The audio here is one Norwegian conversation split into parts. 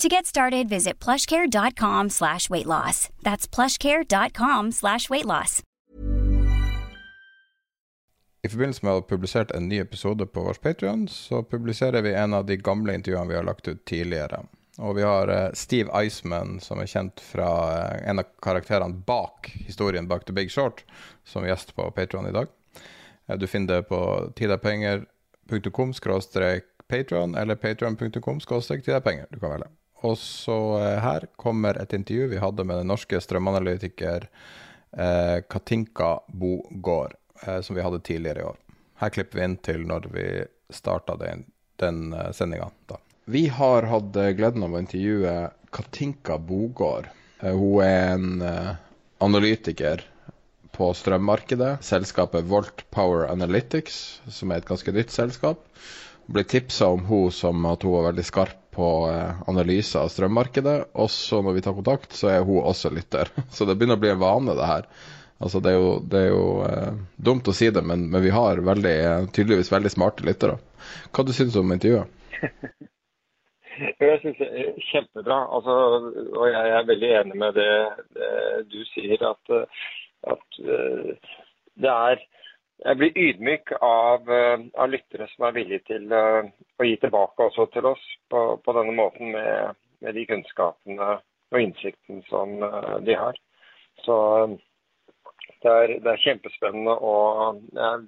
To get started, visit plushcare.com slash weight loss. That's plushcare.com slash weight loss. I forbindelse med å ha publisert en ny episode på vår Patrion, så publiserer vi en av de gamle intervjuene vi har lagt ut tidligere. Og vi har eh, Steve Eisman, som er kjent fra eh, en av karakterene bak historien bak The Big Short, som gjest på Patrion i dag. Eh, du finner det på tiderpenger.com patron eller patron.com tiderpenger. Du kan velge. Og så her kommer et intervju vi hadde med den norske strømanalytiker eh, Katinka Bogård eh, som vi hadde tidligere i år. Her klipper vi inn til når vi starta den, den sendinga. Vi har hatt gleden av å intervjue Katinka Bogård. Hun er en analytiker på strømmarkedet. Selskapet Volt Power Analytics, som er et ganske nytt selskap. Ble tipsa om hun som at hun var veldig skarp på analyse av strømmarkedet. Også når vi tar kontakt, så er hun også lytter. Så det begynner å bli en vane, det her. Altså, det er jo, det er jo eh, dumt å si det, men, men vi har veldig, tydeligvis veldig smarte lyttere. Hva du synes du om intervjuet? Jeg synes det er kjempebra. Altså, og jeg er veldig enig med det, det du sier, at, at uh, det er Jeg blir ydmyk av, uh, av lyttere som er villige til uh, å gi tilbake også til oss på, på denne måten med, med, de kunnskapene og innsikten som de har. Så det er, det er kjempespennende og jeg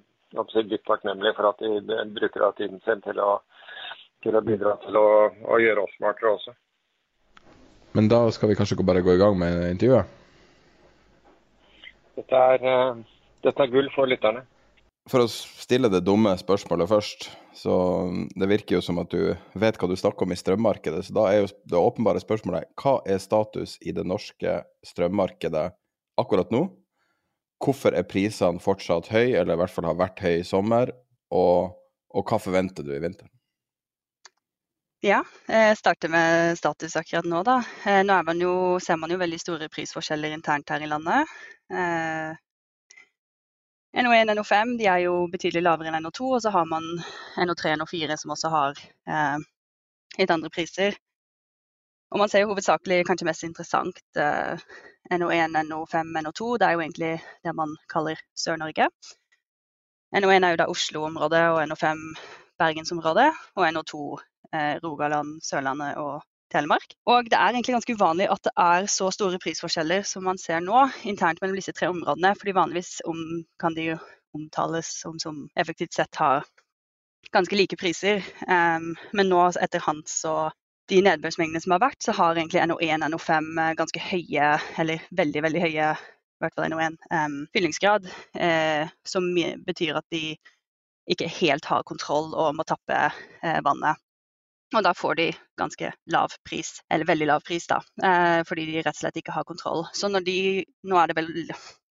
er dypt takknemlig for at de bruker av tiden sin til å, til å bidra til å, å, gjøre oss smartere også. Men da skal vi kanskje bare gå i gang med intervjuet? Dette er, dette er gull for lytterne. For å stille det dumme spørsmålet først, så det virker jo som at du vet hva du snakker om i strømmarkedet. Så da er jo det åpenbare spørsmålet hva er status i det norske strømmarkedet akkurat nå? Hvorfor er prisene fortsatt høye, eller i hvert fall har vært høye i sommer? Og, og hva forventer du i vinter? Ja, jeg starter med status akkurat nå. da. Eh, nå man jo, ser man jo veldig store prisforskjeller internt her i landet. Eh, NO1 og NO5 de er jo betydelig lavere enn NO2, og så har man NO3 og NO4 som også har eh, litt andre priser. Og man ser jo hovedsakelig kanskje mest interessant eh, NO1, NO5, NO2. Det er jo egentlig det man kaller Sør-Norge. NO1 er jo da Oslo-området og NO5 Bergensområdet. Og NO2 eh, Rogaland, Sørlandet og Telemark. Og det er egentlig ganske uvanlig at det er så store prisforskjeller som man ser nå internt mellom disse tre områdene. fordi vanligvis om, kan de jo omtales som, som effektivt sett har ganske like priser. Um, men nå etter hans så de nedbørsmengdene som har vært, så har egentlig NO1 og NO5 eh, ganske høye, eller veldig, veldig høye, i hvert fall NO1, um, fyllingsgrad. Eh, som betyr at de ikke helt har kontroll og må tappe eh, vannet. Og da får de ganske lav pris, eller veldig lav pris, da, eh, fordi de rett og slett ikke har kontroll. Så når de Nå er det vel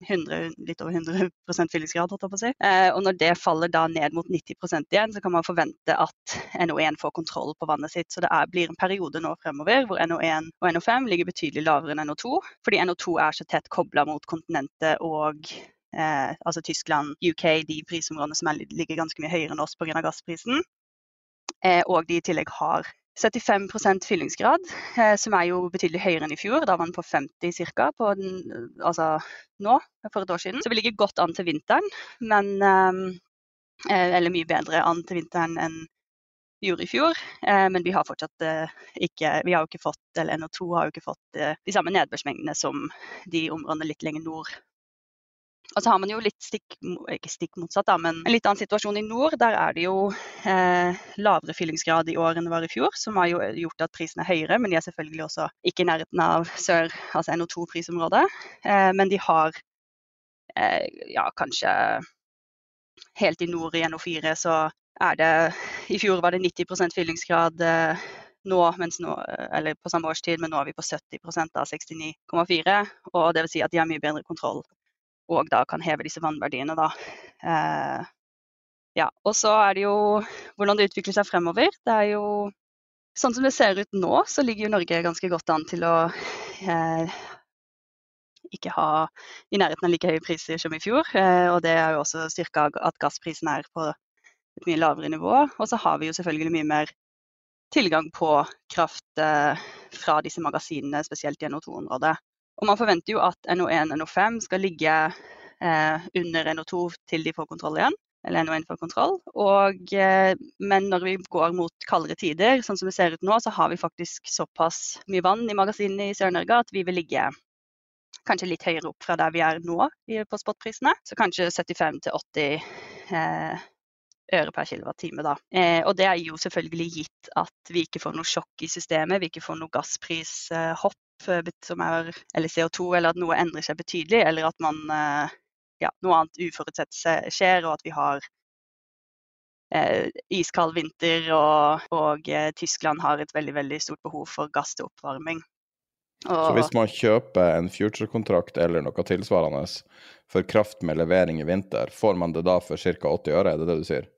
100, litt over 100 fyllingsgrad, holdt jeg på å si. Eh, og når det faller da ned mot 90% igjen, så kan man forvente at NO1 får kontroll på vannet sitt. Så det er, blir en periode nå fremover hvor NO1 og NO5 ligger betydelig lavere enn NO2, fordi NO2 er så tett kobla mot kontinentet og Eh, altså Tyskland, UK, de prisområdene som er, ligger ganske mye høyere enn oss pga. gassprisen. Eh, og de i tillegg har 75 fyllingsgrad, eh, som er jo betydelig høyere enn i fjor. Da var den på 50 ca. Altså nå, for et år siden. Så vi ligger godt an til vinteren, men eh, Eller mye bedre an til vinteren enn vi gjorde i fjor. Men vi har fortsatt ikke Vi har jo ikke fått, eller NO2 har jo ikke fått de samme nedbørsmengdene som de områdene litt lenger nord Og så har man jo litt stikk, ikke stikk motsatt, da, men en litt annen situasjon i nord. Der er det jo eh, lavere fyllingsgrad i år enn det var i fjor, som har jo gjort at prisen er høyere. Men de er selvfølgelig også ikke i nærheten av sør, altså NO2-prisområdet. Eh, men de har eh, ja, kanskje helt i nord i NO4 så er det I fjor var det 90 fyllingsgrad eh, nå, nå, eller på samme årstid, men nå er vi på 70% av 69,4. Og vil si at de har mye bedre kontroll og da kan heve disse vannverdiene. Da. Eh, ja, og så er det jo hvordan det utvikler seg fremover. Det er jo Sånn som det ser ut nå, så ligger jo Norge ganske godt an til å eh, ikke ha i nærheten av like høye priser som i fjor. Eh, og det er jo også styrka at gassprisen er på et mye lavere nivå. Og så har vi jo selvfølgelig mye mer tilgang på kraft eh, fra disse magasinene, spesielt i NO2-området. Og man forventer jo at NO1 og NO5 skal ligge eh, under NO2 til de får kontroll igjen. Eller NO1 får kontroll. Og, eh, men når vi går mot kaldere tider, sånn som det ser ut nå, så har vi faktisk såpass mye vann i magasinene i Sør-Norge at vi vil ligge kanskje litt høyere opp fra der vi er nå på spotprisene. Så kanskje 75-80 eh, øre per kilowattime. Da. Eh, og det er jo selvfølgelig gitt at vi ikke får noe sjokk i systemet, vi ikke får noe gassprishopp er, eller CO2, eller at noe endrer seg betydelig, eller at man, eh, ja, noe annet uforutsett skjer, og at vi har eh, iskald vinter, og, og eh, Tyskland har et veldig, veldig stort behov for gass til oppvarming. Og, så hvis man kjøper en future-kontrakt eller noe tilsvarende for kraft med levering i vinter, får man det da for ca. 80 øre, er det det du sier?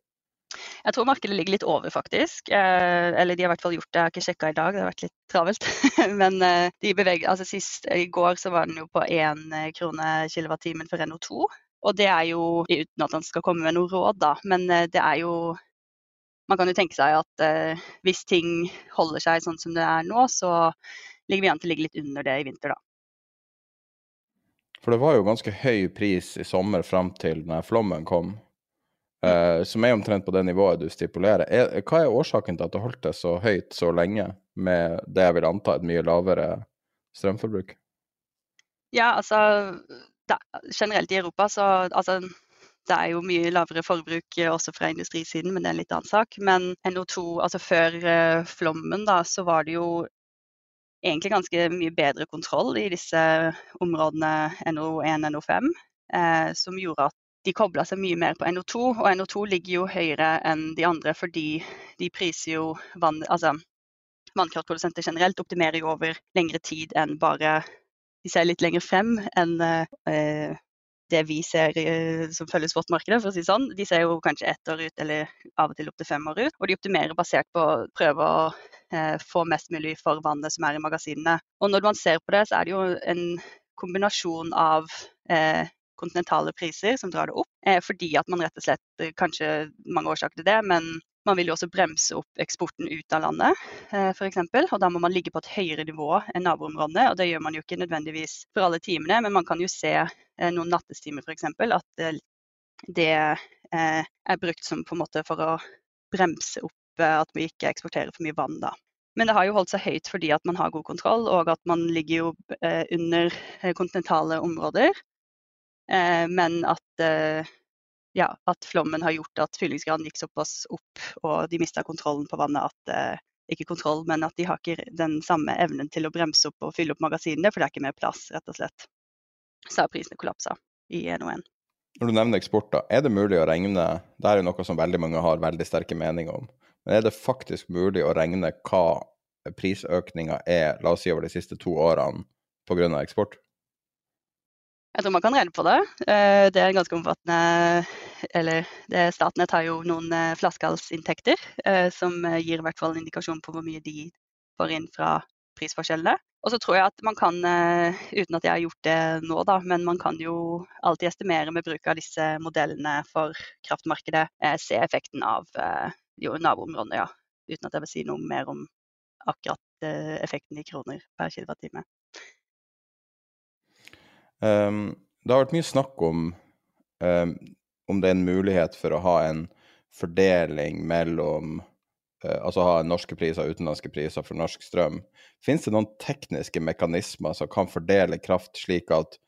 Jeg tror markedet ligger litt over, faktisk. Eh, eller de har i hvert fall gjort det. Jeg har ikke sjekka i dag, det har vært litt travelt. Men eh, de beveger, altså sist, i går så var den jo på én eh, krone kilowattimen for NO2. Og det er jo uten at han skal komme med noe råd, da. Men eh, det er jo Man kan jo tenke seg at eh, hvis ting holder seg sånn som det er nå, så ligger vi an til å ligge litt under det i vinter, da. For det var jo ganske høy pris i sommer fram til når flommen kom. Uh, som er omtrent på det nivået du stipulerer. Er, hva er årsaken til at det holdt det så høyt så lenge, med det jeg vil anta et mye lavere strømforbruk? Ja, altså da, generelt i Europa så altså, det er jo mye lavere forbruk også fra industrisiden, men det er en litt annen sak. Men NO2, altså før uh, flommen, da, så var det jo egentlig ganske mye bedre kontroll i disse områdene NO1 og NO5, uh, som gjorde at de kobla seg mye mer på NO2, og NO2 ligger jo høyere enn de andre fordi de priser jo vann, altså vannkraftprodusenter generelt optimerer jo over lengre tid enn bare De ser litt lenger frem enn eh, det vi ser eh, som følger spotmarkedet, for å si sånn. De ser jo kanskje ett år ut, eller av og til opptil fem år ut. Og de optimerer basert på å prøve å eh, få mest mulig for vannet som er i magasinene. Og når man ser på det, så er det jo en kombinasjon av eh, kontinentale priser som drar det opp. Eh, fordi at man rett og slett eh, Kanskje mange årsaker til det, men man vil jo også bremse opp eksporten ut av landet, eh, f.eks. Og da må man ligge på et høyere nivå enn naboområdene. Og det gjør man jo ikke nødvendigvis for alle timene, men man kan jo se noen nattestimer f.eks. at det er brukt som på en måte for å bremse opp at vi ikke eksporterer for mye vann da. Men det har jo holdt seg høyt fordi at man har god kontroll, og at man ligger jo under kontinentale områder. Eh, men at, eh, ja, at, flommen har gjort at fyllingsgraden gikk såpass opp og de mista kontrollen på vannet at eh, ikke kontroll, men at de har ikke den samme evnen til å bremse opp og fylle opp magasinene, for det er ikke mer plass, rett og slett. Så har prisene kollapsa i NO1. Når du nevner eksport, da, er det mulig å regne Det er jo noe som veldig mange har veldig sterke meninger om. Men er det faktisk mulig å regne hva prisøkninga er, la oss si over de siste to årene, pga. eksport? Jeg tror man kan regne på det. Eh, det er ganske omfattende Eller Statnett har jo noen eh, flaskehalsinntekter eh, som gir i hvert fall en indikasjon på hvor mye de får inn fra prisforskjellene. Og så tror jeg at man kan, uten at jeg har gjort det nå, da, men man kan jo alltid estimere med bruk av disse modellene for kraftmarkedet, se effekten av jo, naboområdene, ja. Uten at jeg vil si noe mer om akkurat effekten i kroner per kilowattime. Um, det har vært mye snakk om um, om det er en mulighet for å ha en fordeling mellom uh, Altså ha norske priser og utenlandske priser for norsk strøm. Finnes det noen tekniske mekanismer som kan fordele kraft slik at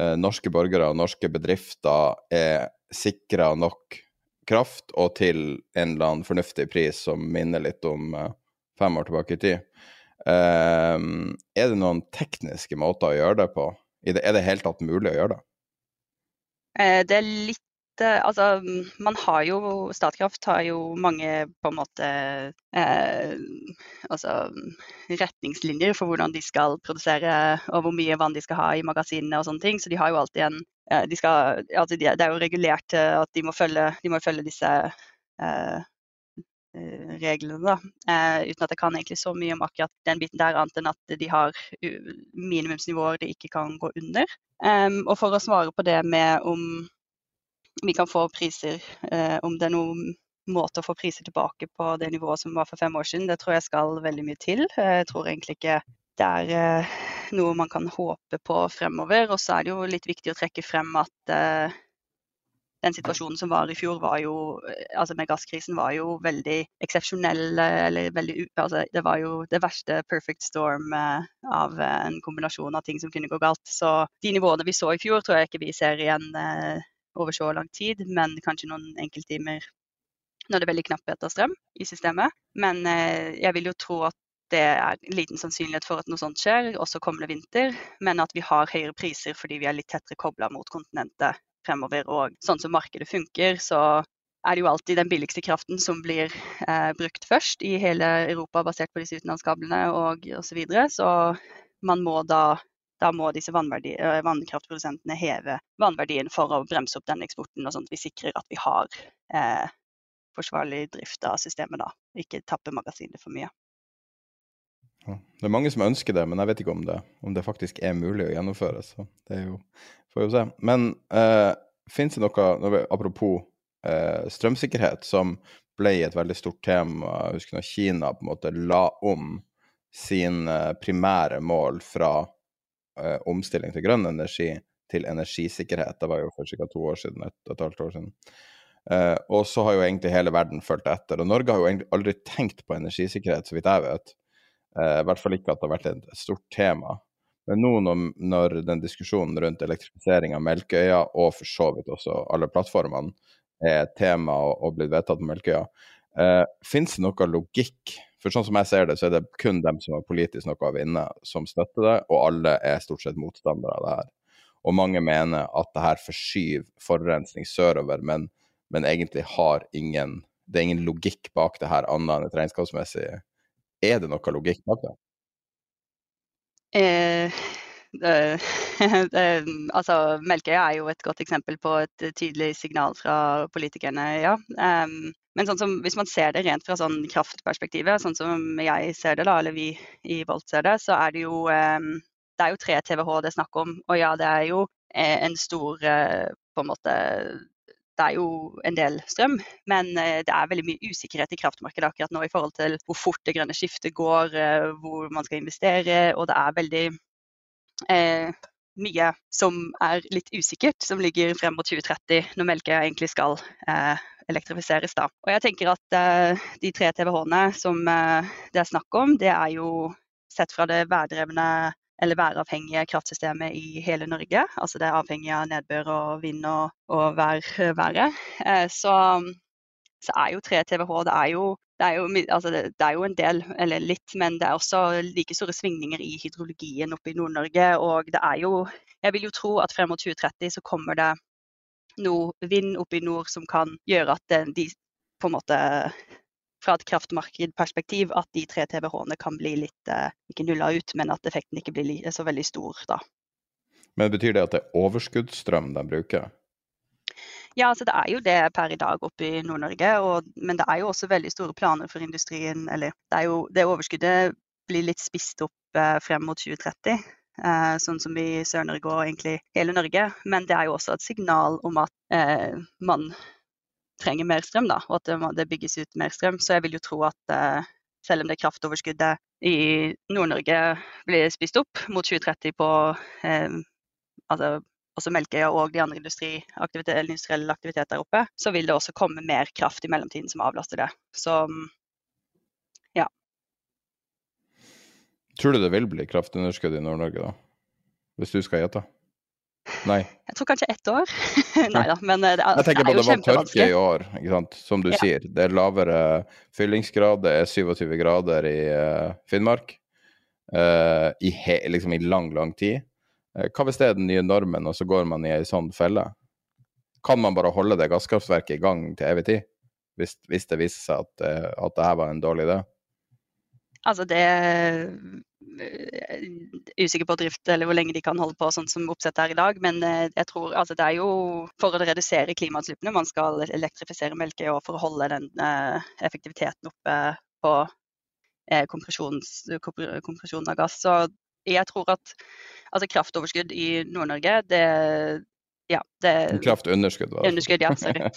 uh, norske borgere og norske bedrifter er sikra nok kraft, og til en eller annen fornuftig pris som minner litt om uh, fem år tilbake i tid. Eh, er det noen tekniske måter å gjøre det på? Er det, i det helt tatt mulig å gjøre det? Eh, det er litt Altså, man har jo Statkraft har jo mange på en måte eh, altså, retningslinjer for hvordan de skal produsere og hvor mye vann de skal ha i magasinene og sånne ting. Så de har jo alltid en eh, de skal, altså, Det er jo regulert at de må følge, de må følge disse eh, eh reglene, da. Eh, uten at jeg kan egentlig så mye om akkurat den biten der, annet enn at de har minimumsnivåer de ikke kan gå under. Um, og for å svare på det med om vi kan få priser, eh, om det er noen måte å få priser tilbake på det nivået som var for fem år siden, det tror jeg skal veldig mye til. Jeg tror egentlig ikke det er eh, noe man kan håpe på fremover. Og så er det jo litt viktig å trekke frem at eh, den situasjonen som var i fjor, var jo, altså med gasskrisen, var jo veldig eksepsjonell. Veldig altså Det var jo det verste perfect storm av en kombinasjon av ting som kunne gå galt. Så de nivåene vi så i fjor, tror jeg ikke vi ser igjen over så lang tid, men kanskje noen enkelttimer når det er veldig knapphet av strøm i systemet. Men eh, jeg vil jo tro at det er en liten sannsynlighet for at noe sånt skjer, også kommende vinter. Men at vi har høyere priser fordi vi er litt tettere kobla mot kontinentet fremover. Og sånn som markedet funker, så er det jo alltid den billigste kraften som blir eh, brukt først i hele Europa basert på disse utenlandskablene og osv. Så, videre. så man må da da må disse eh, vannkraftprodusentene heve vannverdien for å bremse opp den eksporten, og sånn at vi sikrer at vi har eh, forsvarlig drift av systemet da, ikke tappe magasinet for mye. Det er mange som ønsker det, men jeg vet ikke om det, om det faktisk er mulig å gjennomføre. Så det er jo, får vi se. Men eh, fins det noe, apropos eh, strømsikkerhet, som ble et veldig stort tema. Jeg husker når Kina på en måte la om sine eh, primære mål fra eh, omstilling til grønn energi til energisikkerhet. Det var jo for ca. to år siden, et, et halvt år siden. Eh, og så har jo egentlig hele verden fulgt etter. Og Norge har jo egentlig aldri tenkt på energisikkerhet, så vidt jeg vet. Eh, I hvert fall ikke at det har vært et stort tema. Men nå når, når den diskusjonen rundt elektrifisering av Melkøya, og for så vidt også alle plattformene, er tema og, og blitt vedtatt på Melkøya, eh, fins det noe logikk for sånn som jeg ser det, så er det kun dem som har politisk noe å vinne, som støtter det, og alle er stort sett motstandere av det her. Og mange mener at det her forskyver forurensning sørover, men, men, egentlig har ingen Det er ingen logikk bak det her, annet enn et regnskapsmessig Er det noe logikk bak det? Eh, det, det, altså, Melkøya er jo et godt eksempel på et tydelig signal fra politikerne, ja. Um, men sånn som, hvis man ser det rent fra sånn kraftperspektivet, sånn som jeg ser det, da, eller vi i Volt ser det, så er det jo, eh, det er jo 3 TWh det er snakk om. Og ja, det er jo eh, en stor eh, på en måte det er jo en del strøm, men eh, det er veldig mye usikkerhet i kraftmarkedet akkurat nå i forhold til hvor fort det grønne skiftet går, eh, hvor man skal investere, og det er veldig eh, mye som er litt usikkert, som ligger frem mot 2030, når Melkøya egentlig skal eh, elektrifiseres. Da. Og jeg tenker at eh, de tre TWh-ene som eh, det er snakk om, det er jo sett fra det værdrevne eller væravhengige kraftsystemet i hele Norge. Altså det er avhengig av nedbør og vind og, og vær, været. Eh, så, så, er jo 3 TWh det er jo, det altså det, det er jo en del, eller litt, men det er også like store svingninger i hydrologien oppe i Nord-Norge. Og det er jo Jeg vil jo tro at frem mot 2030 så kommer det noe vind oppe i nord som kan gjøre at de på en måte fra et kraftmarkedperspektiv at de tre TWh-ene kan bli litt eh, ikke nulla ut, men at effekten ikke blir så veldig stor da. Men betyr det at det er overskuddsstrøm de bruker? Ja, altså det er jo det per i dag oppe i Nord-Norge. Men det er jo også veldig store planer for industrien. Eller det, er jo, det overskuddet blir litt spist opp eh, frem mot 2030. Eh, sånn som i Sør-Norge og egentlig hele Norge. Men det er jo også et signal om at eh, man trenger mer strøm, da, og at det, bygges ut mer strøm. Så jeg vil jo tro at eh, selv om det kraftoverskuddet i Nord-Norge blir spist opp mot 2030 på eh, altså også Melkøya og de andre industrielle aktiviteter der oppe, så vil det også komme mer kraft i mellomtiden som avlaster det. Så ja. Tror du det vil bli kraftunderskudd i Nord-Norge, da? Hvis du skal gjette? Nei. Jeg tror kanskje ett år. Nei da, men det, jeg tenker det på er jo det var tørke i år, ikke sant? som du Ja. sier. Det er lavere fyllingsgrad, det er 27 grader i uh, Finnmark uh, i, he, liksom i lang, lang tid. Uh, hva hvis det er den nye normen, og så går man i ei sånn felle? Kan man bare holde det gasskraftverket i gang til evig tid? Hvis, hvis det viser seg at, eh, at det her var en dårlig idé? Altså det er usikker på drift eller hvor lenge de kan holde på sånn som oppsettet er i dag. Men eh, jeg tror altså det er jo for å redusere klimautslippene man skal elektrifisere Melkøya for å holde den eh, effektiviteten oppe på eh, kompresjons, kompre- kompresjon av gass. Så jeg tror at altså kraftoverskudd i Nord-Norge, det ja, det Kraftunderskudd, var det. Underskudd, ja. Sorry.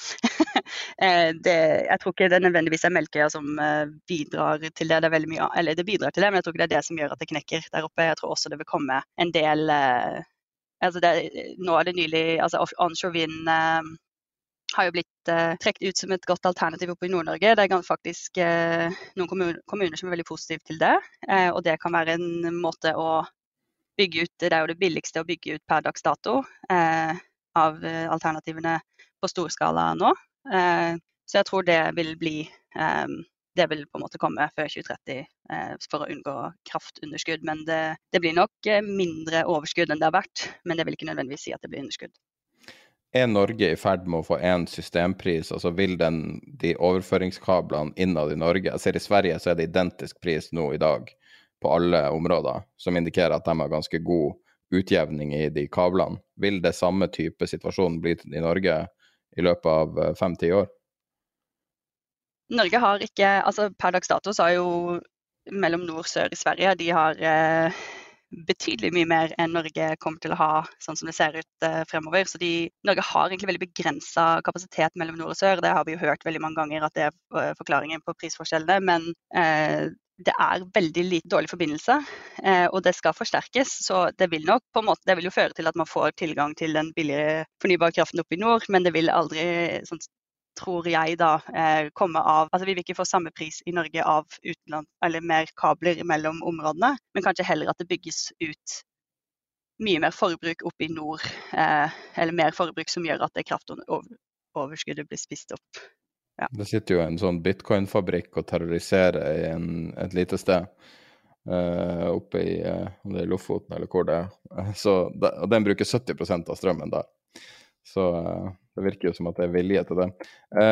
Eh, det, jeg tror ikke det nødvendigvis er Melkøya som eh, bidrar til det. Det er mye, eller det bidrar til det, men jeg tror ikke det er det som gjør at det knekker der oppe. Jeg tror også det vil komme en del eh, altså det, Nå er det nylig altså Onshore vind har jo blitt uh, trukket ut som et godt alternativ oppe i Nord-Norge. Det er faktisk uh, noen kommuner, kommuner som er veldig positive til det. Uh, og det kan være en måte å bygge ut Det er jo det billigste å bygge ut per dags dato eh, av eh, alternativene på storskala nå. Eh, så jeg tror det vil bli eh, Det vil på en måte komme før 2030 eh, for å unngå kraftunderskudd. Men det, det blir nok mindre overskudd enn det har vært. Men det vil ikke nødvendigvis si at det blir underskudd. Er Norge i ferd med å få én systempris? Altså vil den, de overføringskablene innad i Norge Jeg ser i Sverige så er det identisk pris nå i dag på alle områder, som indikerer at de har ganske god utjevning i de kablene. Vil det samme type situasjon bli i Norge i løpet av eh, fem-ti år? Norge har ikke altså Per dags dato så har jo mellom nord og sør i Sverige de har eh, betydelig mye mer enn Norge kommer til å ha sånn som det ser ut eh, fremover. Så de, Norge har egentlig veldig begrensa kapasitet mellom nord og sør. Det har vi jo hørt veldig mange ganger at det er forklaringen på prisforskjellene. Men eh, det er veldig lite dårlig forbindelse, eh, og det skal forsterkes. Så det vil nok på en måte, det vil jo føre til at man får tilgang til den billige fornybare kraften oppe i nord, men det vil aldri sånn, tror jeg da eh, komme av Altså vi vil ikke få samme pris i Norge av utenland, eller mer kabler mellom områdene, men kanskje heller at det bygges ut mye mer forbruk oppe i nord, eh, eller mer forbruk som gjør at det kraftoverskuddet blir spist opp. Det sitter jo en sånn bitcoin-fabrikk og terroriserer i en, et lite sted. Uh, oppe i uh, om det er Lofoten eller hvor det er. Eh, Så, og den bruker 70% av strømmen der. Så det virker jo som at det er vilje til det. vi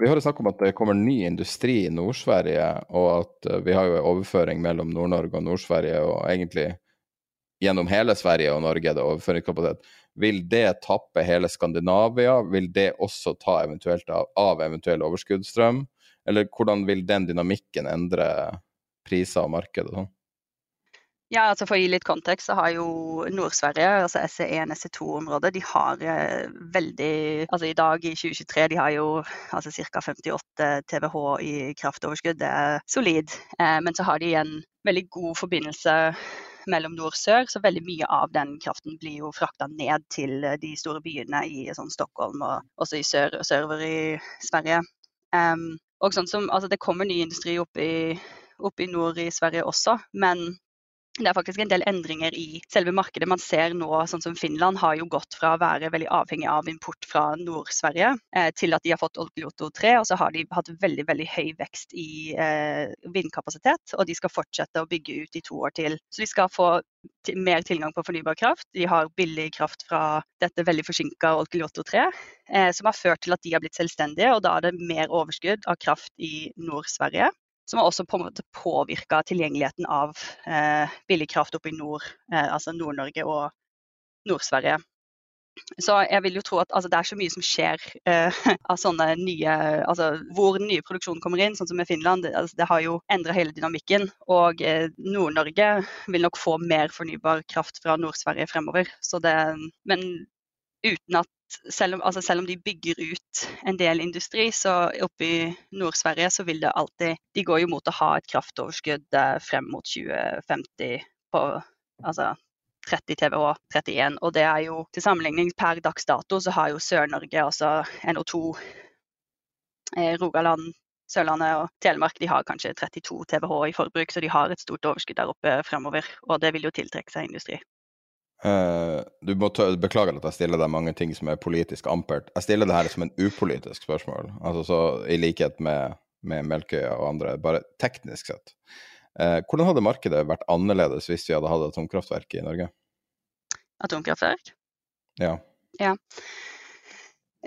vi hører snakk om at det kommer ny industri i Nord-Sverige, og at vi har jo en overføring mellom Nord-Norge og Nord-Sverige, og egentlig gjennom hele Sverige og Norge er det overføringskapasitet. Vil det tappe hele Skandinavia? Vil det også ta eventuelt av, av eventuell overskuddsstrøm? Eller hvordan vil den dynamikken endre priser og marked og sånn? Ja, altså For å gi litt kontekst, så har jo Nord-Sverige, altså SE1, SE2-området, de har eh, veldig Altså i dag, i 2023, de har jo altså ca. 58 TWh i kraftoverskudd. Det er solid. Eh, men så har de en veldig god forbindelse mellom nord og sør, så veldig mye av den kraften blir jo frakta ned til eh, de store byene i sånn Stockholm og også i sør, og sørover i Sverige. Um, og sånn som, altså Det kommer ny industri opp i, opp i nord i Sverige også, men det er faktisk en del endringer i selve markedet. Man ser nå, sånn som Finland har jo gått fra å være veldig avhengig av import fra Nord-Sverige, eh, til at de har fått Olkiluoto 3, og så har de hatt veldig veldig høy vekst i eh, vindkapasitet. Og de skal fortsette å bygge ut i to år til. Så de skal få mer tilgang på fornybar kraft. De har billig kraft fra dette veldig forsinka Olkiluoto 3, eh, som har ført til at de har blitt selvstendige, og da er det mer overskudd av kraft i Nord-Sverige som har også på en måte påvirka tilgjengeligheten av eh, billig kraft oppe i nord, eh, altså Nord-Norge og Nord-Sverige. Så jeg vil jo tro at altså, det er så mye som skjer eh, av sånne nye Altså hvor den nye produksjonen kommer inn, sånn som i Finland. Det, altså, det har jo endra hele dynamikken. Og eh, Nord-Norge vil nok få mer fornybar kraft fra Nord-Sverige fremover. Det, men uten at selv om, altså selv om, de bygger ut en del industri, så oppe i Nord-Sverige så vil det alltid De går jo mot å ha et kraftoverskudd frem mot 2050 på altså 30 TWh, 31. Og det er jo til sammenligning per dags dato så har jo Sør-Norge, altså NO2, eh, Rogaland, Sørlandet og Telemark de har kanskje 32 TWh i forbruk, så de har et stort overskudd der oppe fremover. Og det vil jo tiltrekke seg industri. Uh, du må ta, Beklager at jeg stiller deg mange ting som er politisk ampert. Jeg stiller det her som en upolitisk spørsmål, altså så i likhet med, med Melkøya og andre, bare teknisk sett. Uh, hvordan hadde markedet vært annerledes hvis vi hadde hatt atomkraftverk i Norge? Atomkraftverk? Ja. ja.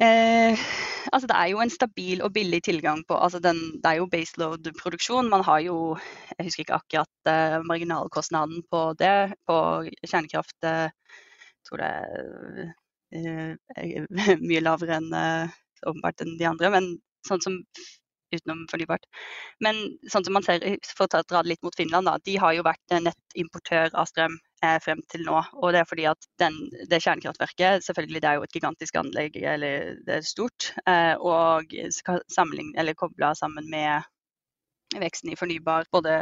Eh, altså det er jo en stabil og billig tilgang på altså den, Det er jo baseload-produksjon. Man har jo Jeg husker ikke akkurat eh, marginalkostnaden på det. På kjernekraft eh, jeg tror det er eh, mye lavere enn eh, åpenbart enn de andre. Men sånn som utenom fornybart. Men sånn som man ser, for å dra det litt mot Finland, da, de har jo vært nettimportør av strøm eh, frem til nå. Og det er fordi at den, det kjernekraftverket selvfølgelig det er jo et gigantisk anlegg, eller det er stort. Eh, og kobla sammen med veksten i fornybar, både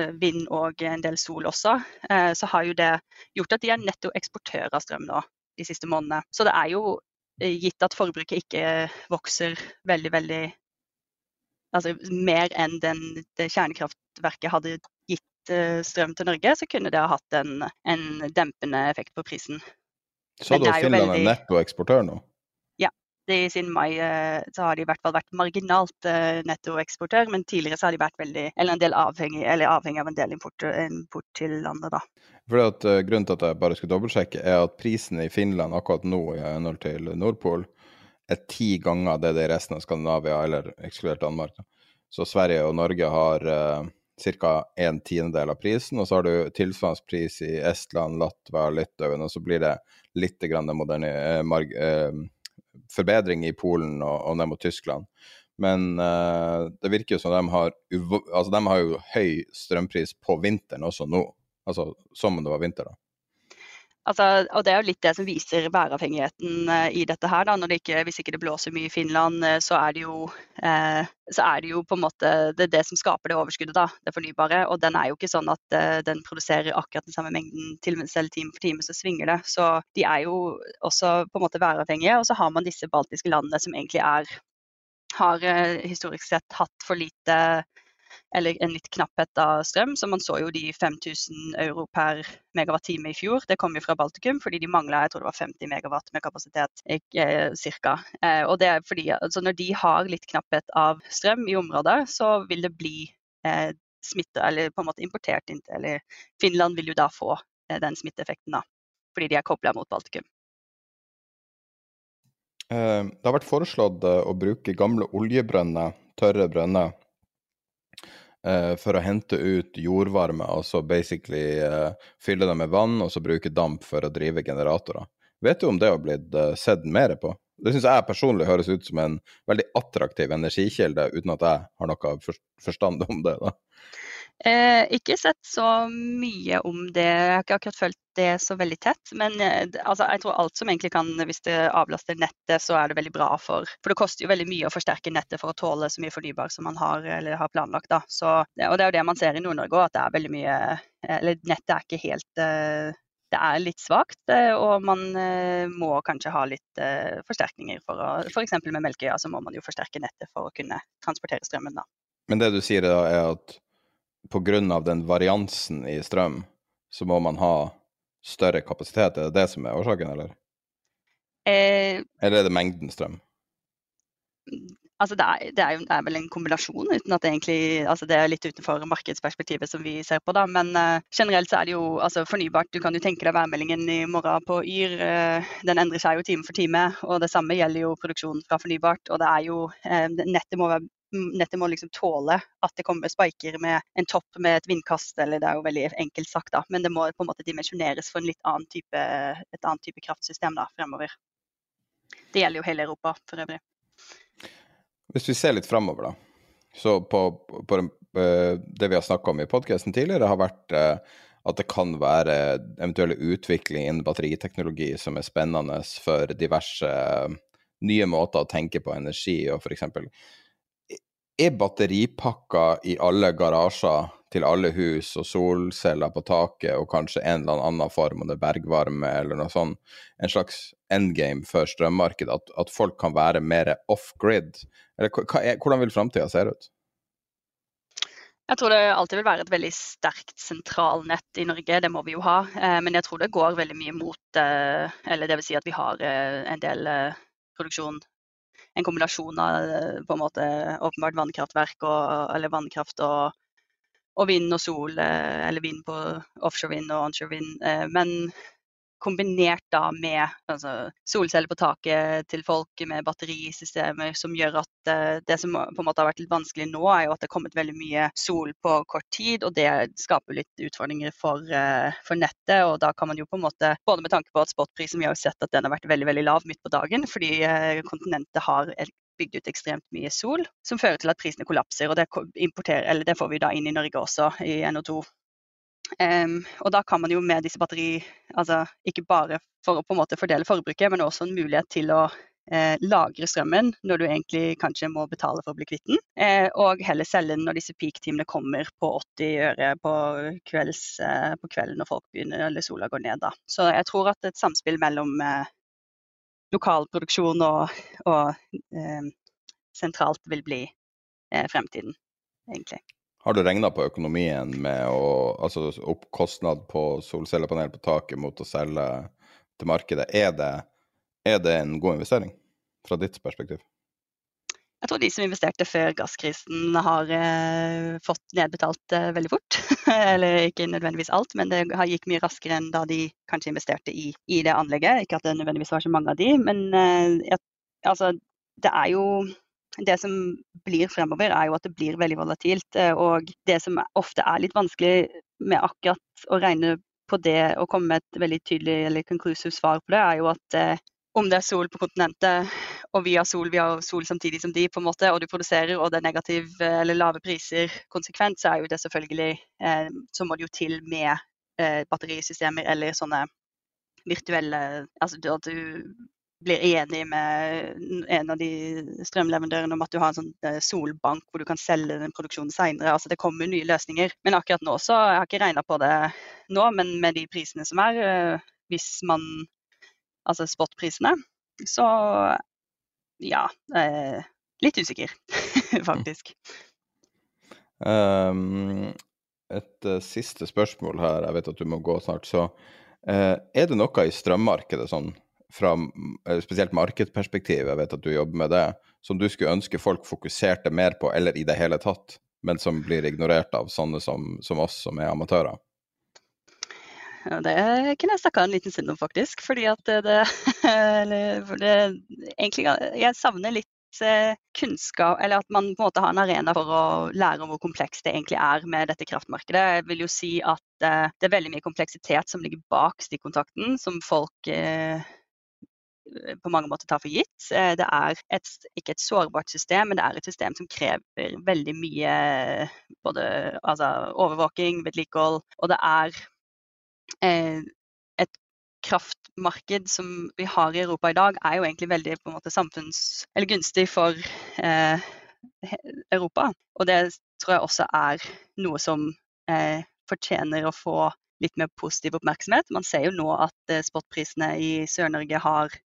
eh, vind og en del sol også, eh, så har jo det gjort at de er netto eksportør av strøm nå de siste månedene. Så det er jo eh, gitt at forbruket ikke vokser veldig, veldig altså mer enn den, det kjernekraftverket hadde uh, strøm til Norge, så kunne det ha hatt en, en dempende effekt på prisen. Så du at Finland er veldig... nettoeksportør nå? Ja, de, siden mai uh, så har de i hvert fall vært marginalt uh, nettoeksportør, men tidligere så har de vært veldig, eller en del avhengig, eller avhengig av en del import, import til landet. da. Fordi at Grunnen til at jeg bare skulle dobbeltsjekke, er at prisen i Finland akkurat nå i henhold til Nordpol er ti ganger det det er i resten av Skandinavia, eller ekskludert Danmark. Så Sverige og Norge har ca. en tiendedel av prisen, og så har du tilsvarende pris i Estland, Latvia, Litauen, og så blir det litt grann moderne, eh, uh, forbedring i Polen og, og, ned mot Tyskland. Men eh, det virker jo som de har, altså de har jo høy strømpris på vinteren også nå. Altså som om det var vinter, da. Altså, og Det er jo litt det som viser væravhengigheten uh, i dette. her. Da. Det ikke, hvis ikke det blåser mye i Finland, uh, så, er jo, eh, er det jo, på en måte det, det, som skaper det overskuddet, da, det fornybare. Og den er jo ikke sånn at den produserer akkurat den samme mengden til selv time for time, så svinger det. Så de er jo også på en måte væravhengige. Og så har man disse baltiske landene som egentlig er har historisk sett hatt for lite eller en litt knapphet av strøm. Så man så jo de 5000 euro per megawatt-time i fjor. Det kom jo fra Baltikum fordi de mangla jeg tror det var 50 megawatt med kapasitet ca. cirka. Eh, og det er fordi altså når de har litt knapphet av strøm i området, så vil det bli eh, smitte, eller på en måte importert inn Eller Finland vil jo da få eh, den smitteeffekten, da. Fordi de er kobla mot Baltikum. Eh, det har vært foreslått eh, å bruke gamle oljebrønner, tørre brønner, eh, for å hente ut jordvarme, altså basically eh, fylle det med vann og så bruke damp for å drive generatorer. Vet du om det har blitt eh, sett mer på? Det syns jeg personlig høres ut som en veldig attraktiv energikilde, uten at jeg har noe forstand om det. da. Eh, ikke sett så mye om det. Jeg har ikke akkurat følt det så veldig tett. Men eh, altså, jeg tror alt som egentlig kan, hvis det avlaster nettet, så er det veldig bra for For det koster jo veldig mye å forsterke nettet for å tåle så mye fornybar som man har har planlagt. Da. Så, og det er jo det man ser i Nord-Norge òg, at det er veldig mye Eller nettet er ikke helt eh, det er litt svakt, eh, og man må kanskje ha litt forsterkninger. for F.eks. med Melkøya så må man jo forsterke nettet for å kunne transportere strømmen. da. Men det du sier da er at pga. den variansen i strøm, så må man ha større kapasitet? Er det det som er årsaken, eller? Eh, eller er det mengden strøm? Altså det, er, det, er jo, det, er, vel en kombinasjon, uten at det egentlig altså det er litt utenfor markedsperspektivet som vi ser på. da, Men uh, generelt så er det jo altså fornybart. Du kan jo tenke deg værmeldingen i morgen på Yr. Uh, den endrer seg jo time for time. og Det samme gjelder jo produksjonen fra fornybart. og det er jo, uh, Nettet må være nettet må liksom tåle at det kommer spiker med en topp med et vindkast, eller det er jo veldig enkelt sagt, da. Men det må på en måte dimensjoneres for en litt annen type, et annet type kraftsystem da, fremover. Det gjelder jo hele Europa for øvrig. Hvis vi ser litt fremover, da. Så på, på det vi har snakka om i podkasten tidligere, har vært eh, at det kan være eventuelle utvikling innen batteriteknologi som er spennende for diverse eh, nye måter å tenke på energi og f.eks er batteripakker i alle garasjer til alle hus og solceller på taket og kanskje en eller annen form, om det er bergvarme eller noe sånt, en slags endgame for strømmarkedet? At, at folk kan være mer off-grid? Eller hva, hvordan vil framtida se ut? Jeg tror det alltid vil være et veldig sterkt sentralnett i Norge, det må vi jo ha. Eh, men jeg tror det går veldig mye mot eh, Eller vil si at vi har eh, en del produksjon En kombinasjon av på en måte åpenbart vannkraftverk og, eller vannkraft og, og vind og sol, eller vind på offshore vind og onshore vind. Men kombinert da med altså, solceller på taket til folk, med batterisystemer, som gjør at uh, det som på en måte har vært litt vanskelig nå, er jo at det har kommet veldig mye sol på kort tid. Og det skaper litt utfordringer for, uh, for, nettet. Og da kan man jo på en måte, både med tanke på at spotprisen, vi har jo sett at den har vært veldig veldig lav midt på dagen, fordi uh, kontinentet har bygd ut ekstremt mye sol, som fører til at prisene kollapser. og det, det får vi da inn i Norge også, i NO2. Um, og da kan man jo med disse batteri, altså ikke bare for å på en måte fordele forbruket, men også en mulighet til å eh, lagre strømmen når du egentlig kanskje må betale for å bli kvitt den. Eh, og heller selge den når disse peak-timene kommer på 80 øre på, kvelds, eh, på, kvelden når folk begynner, eller sola går ned. Da. Så jeg tror at et samspill mellom eh, lokal og, og eh, sentralt vil bli eh, fremtiden, egentlig. Har du regna på økonomien med å Altså opp kostnad på solcellepanel på taket mot å selge til markedet. Er det, er det en god investering fra ditt perspektiv? Jeg tror de som investerte før gasskrisen har eh, fått nedbetalt eh, veldig fort. Eller ikke nødvendigvis alt, men det gikk mye raskere enn da de kanskje investerte i, i det anlegget. Ikke at det nødvendigvis var så mange av de, men eh, jeg, altså, det er jo det som blir fremover, er jo at det blir veldig volatilt. Eh, og det som ofte er litt vanskelig med akkurat å regne på det og komme med et veldig tydelig eller conclusive svar på det, er jo at eh, om det er sol på kontinentet, og vi har sol, vi har sol samtidig som de, på en måte, og du produserer, og det er negativ eh, eller lave priser konsekvent, så er jo det selvfølgelig eh, Så må det jo til med batterisystemer eller sånne virtuelle Altså at du blir enig med en av de strømleverandørene om at du har en sånn eh, solbank hvor du kan selge den produksjonen seinere. Altså det kommer nye løsninger. Men akkurat nå så Jeg har ikke regna på det nå, men med de prisene som er, eh, hvis man Altså spot-prisene, så ja. Eh, litt usikker, faktisk. Um, et siste spørsmål her, jeg vet at du må gå snart. Så er det noe i strømmarkedet sånn fra eh, spesielt markedsperspektiv, jeg vet at du jobber med det, som du skulle ønske folk fokuserte mer på, eller i det hele tatt, men som blir ignorert av sånne som, som oss, som er amatører? Ja, det kunne jeg snakka en liten stund om, faktisk. Fordi at det, det, det egentlig, Jeg savner litt eh, kunnskap, eller at man på en måte har en arena for å lære om hvor komplekst det egentlig er med dette kraftmarkedet. Jeg vil jo si at eh, det er veldig mye kompleksitet som ligger bak stikkontakten, som folk på mange måter tar for gitt. Eh, det er et, ikke et sårbart system, men det er et system som krever veldig mye både altså, overvåking, vedlikehold, og det er eh, et kraftmarked som vi har i Europa i dag, er jo egentlig veldig på en måte samfunns... eller gunstig for eh, Europa. Og det tror jeg også er noe som eh, fortjener å få litt mer positiv oppmerksomhet. Man ser jo nå at eh, spotprisene i Sør-Norge har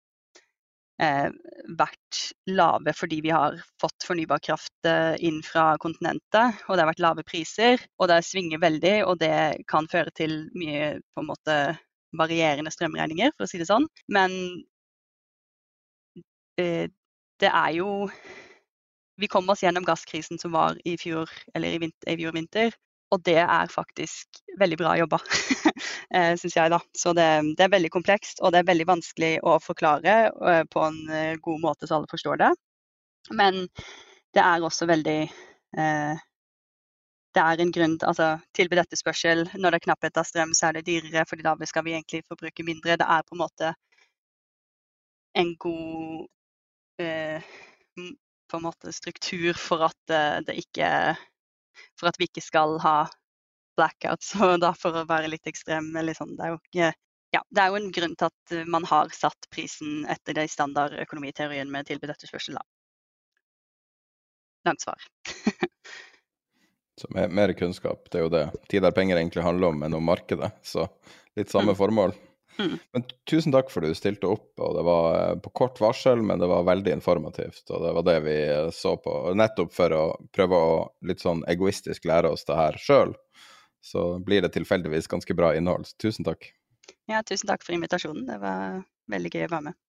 vært lave fordi vi har fått fornybar kraft eh, inn fra kontinentet. Og det har vært lave priser, og det svinger veldig. Og det kan føre til mye på en måte varierende strømregninger, for å si det sånn. Men eh, det er jo Vi kom oss gjennom gasskrisen som var i fjor, eller i, vinter, i fjor vinter. Og det er faktisk veldig bra jobba, eh, syns jeg. da. Så det, det, er veldig komplekst, og det er veldig vanskelig å forklare eh, på en eh, god måte så alle forstår det. Men det er også veldig eh, Det er en grunn altså tilbud etterspørsel. Når det er knapphet av strøm, så er det dyrere, fordi da skal vi egentlig forbruke mindre. Det er på en måte en god eh, på en måte struktur for at det ikke for at vi ikke skal ha blackouts. Og da for å være litt ekstrem liksom, det, er jo, ja, det er jo en grunn til at man har satt prisen etter det i standardøkonomiteorien med tilbud etterspørsel. Da. Langt svar. Så mer, mer, kunnskap, det er jo det tid der penger egentlig handler om, enn om markedet. Så litt samme mm. formål. Mm. Men tusen takk for at du stilte opp, og det var eh, på kort varsel, men det var veldig informativt. Og det var det vi eh, så på, nettopp for å prøve å litt sånn egoistisk lære oss det her sjøl. Så blir det tilfeldigvis ganske bra innhold. Tusen takk. Ja, tusen takk for invitasjonen. Det var veldig gøy å være med.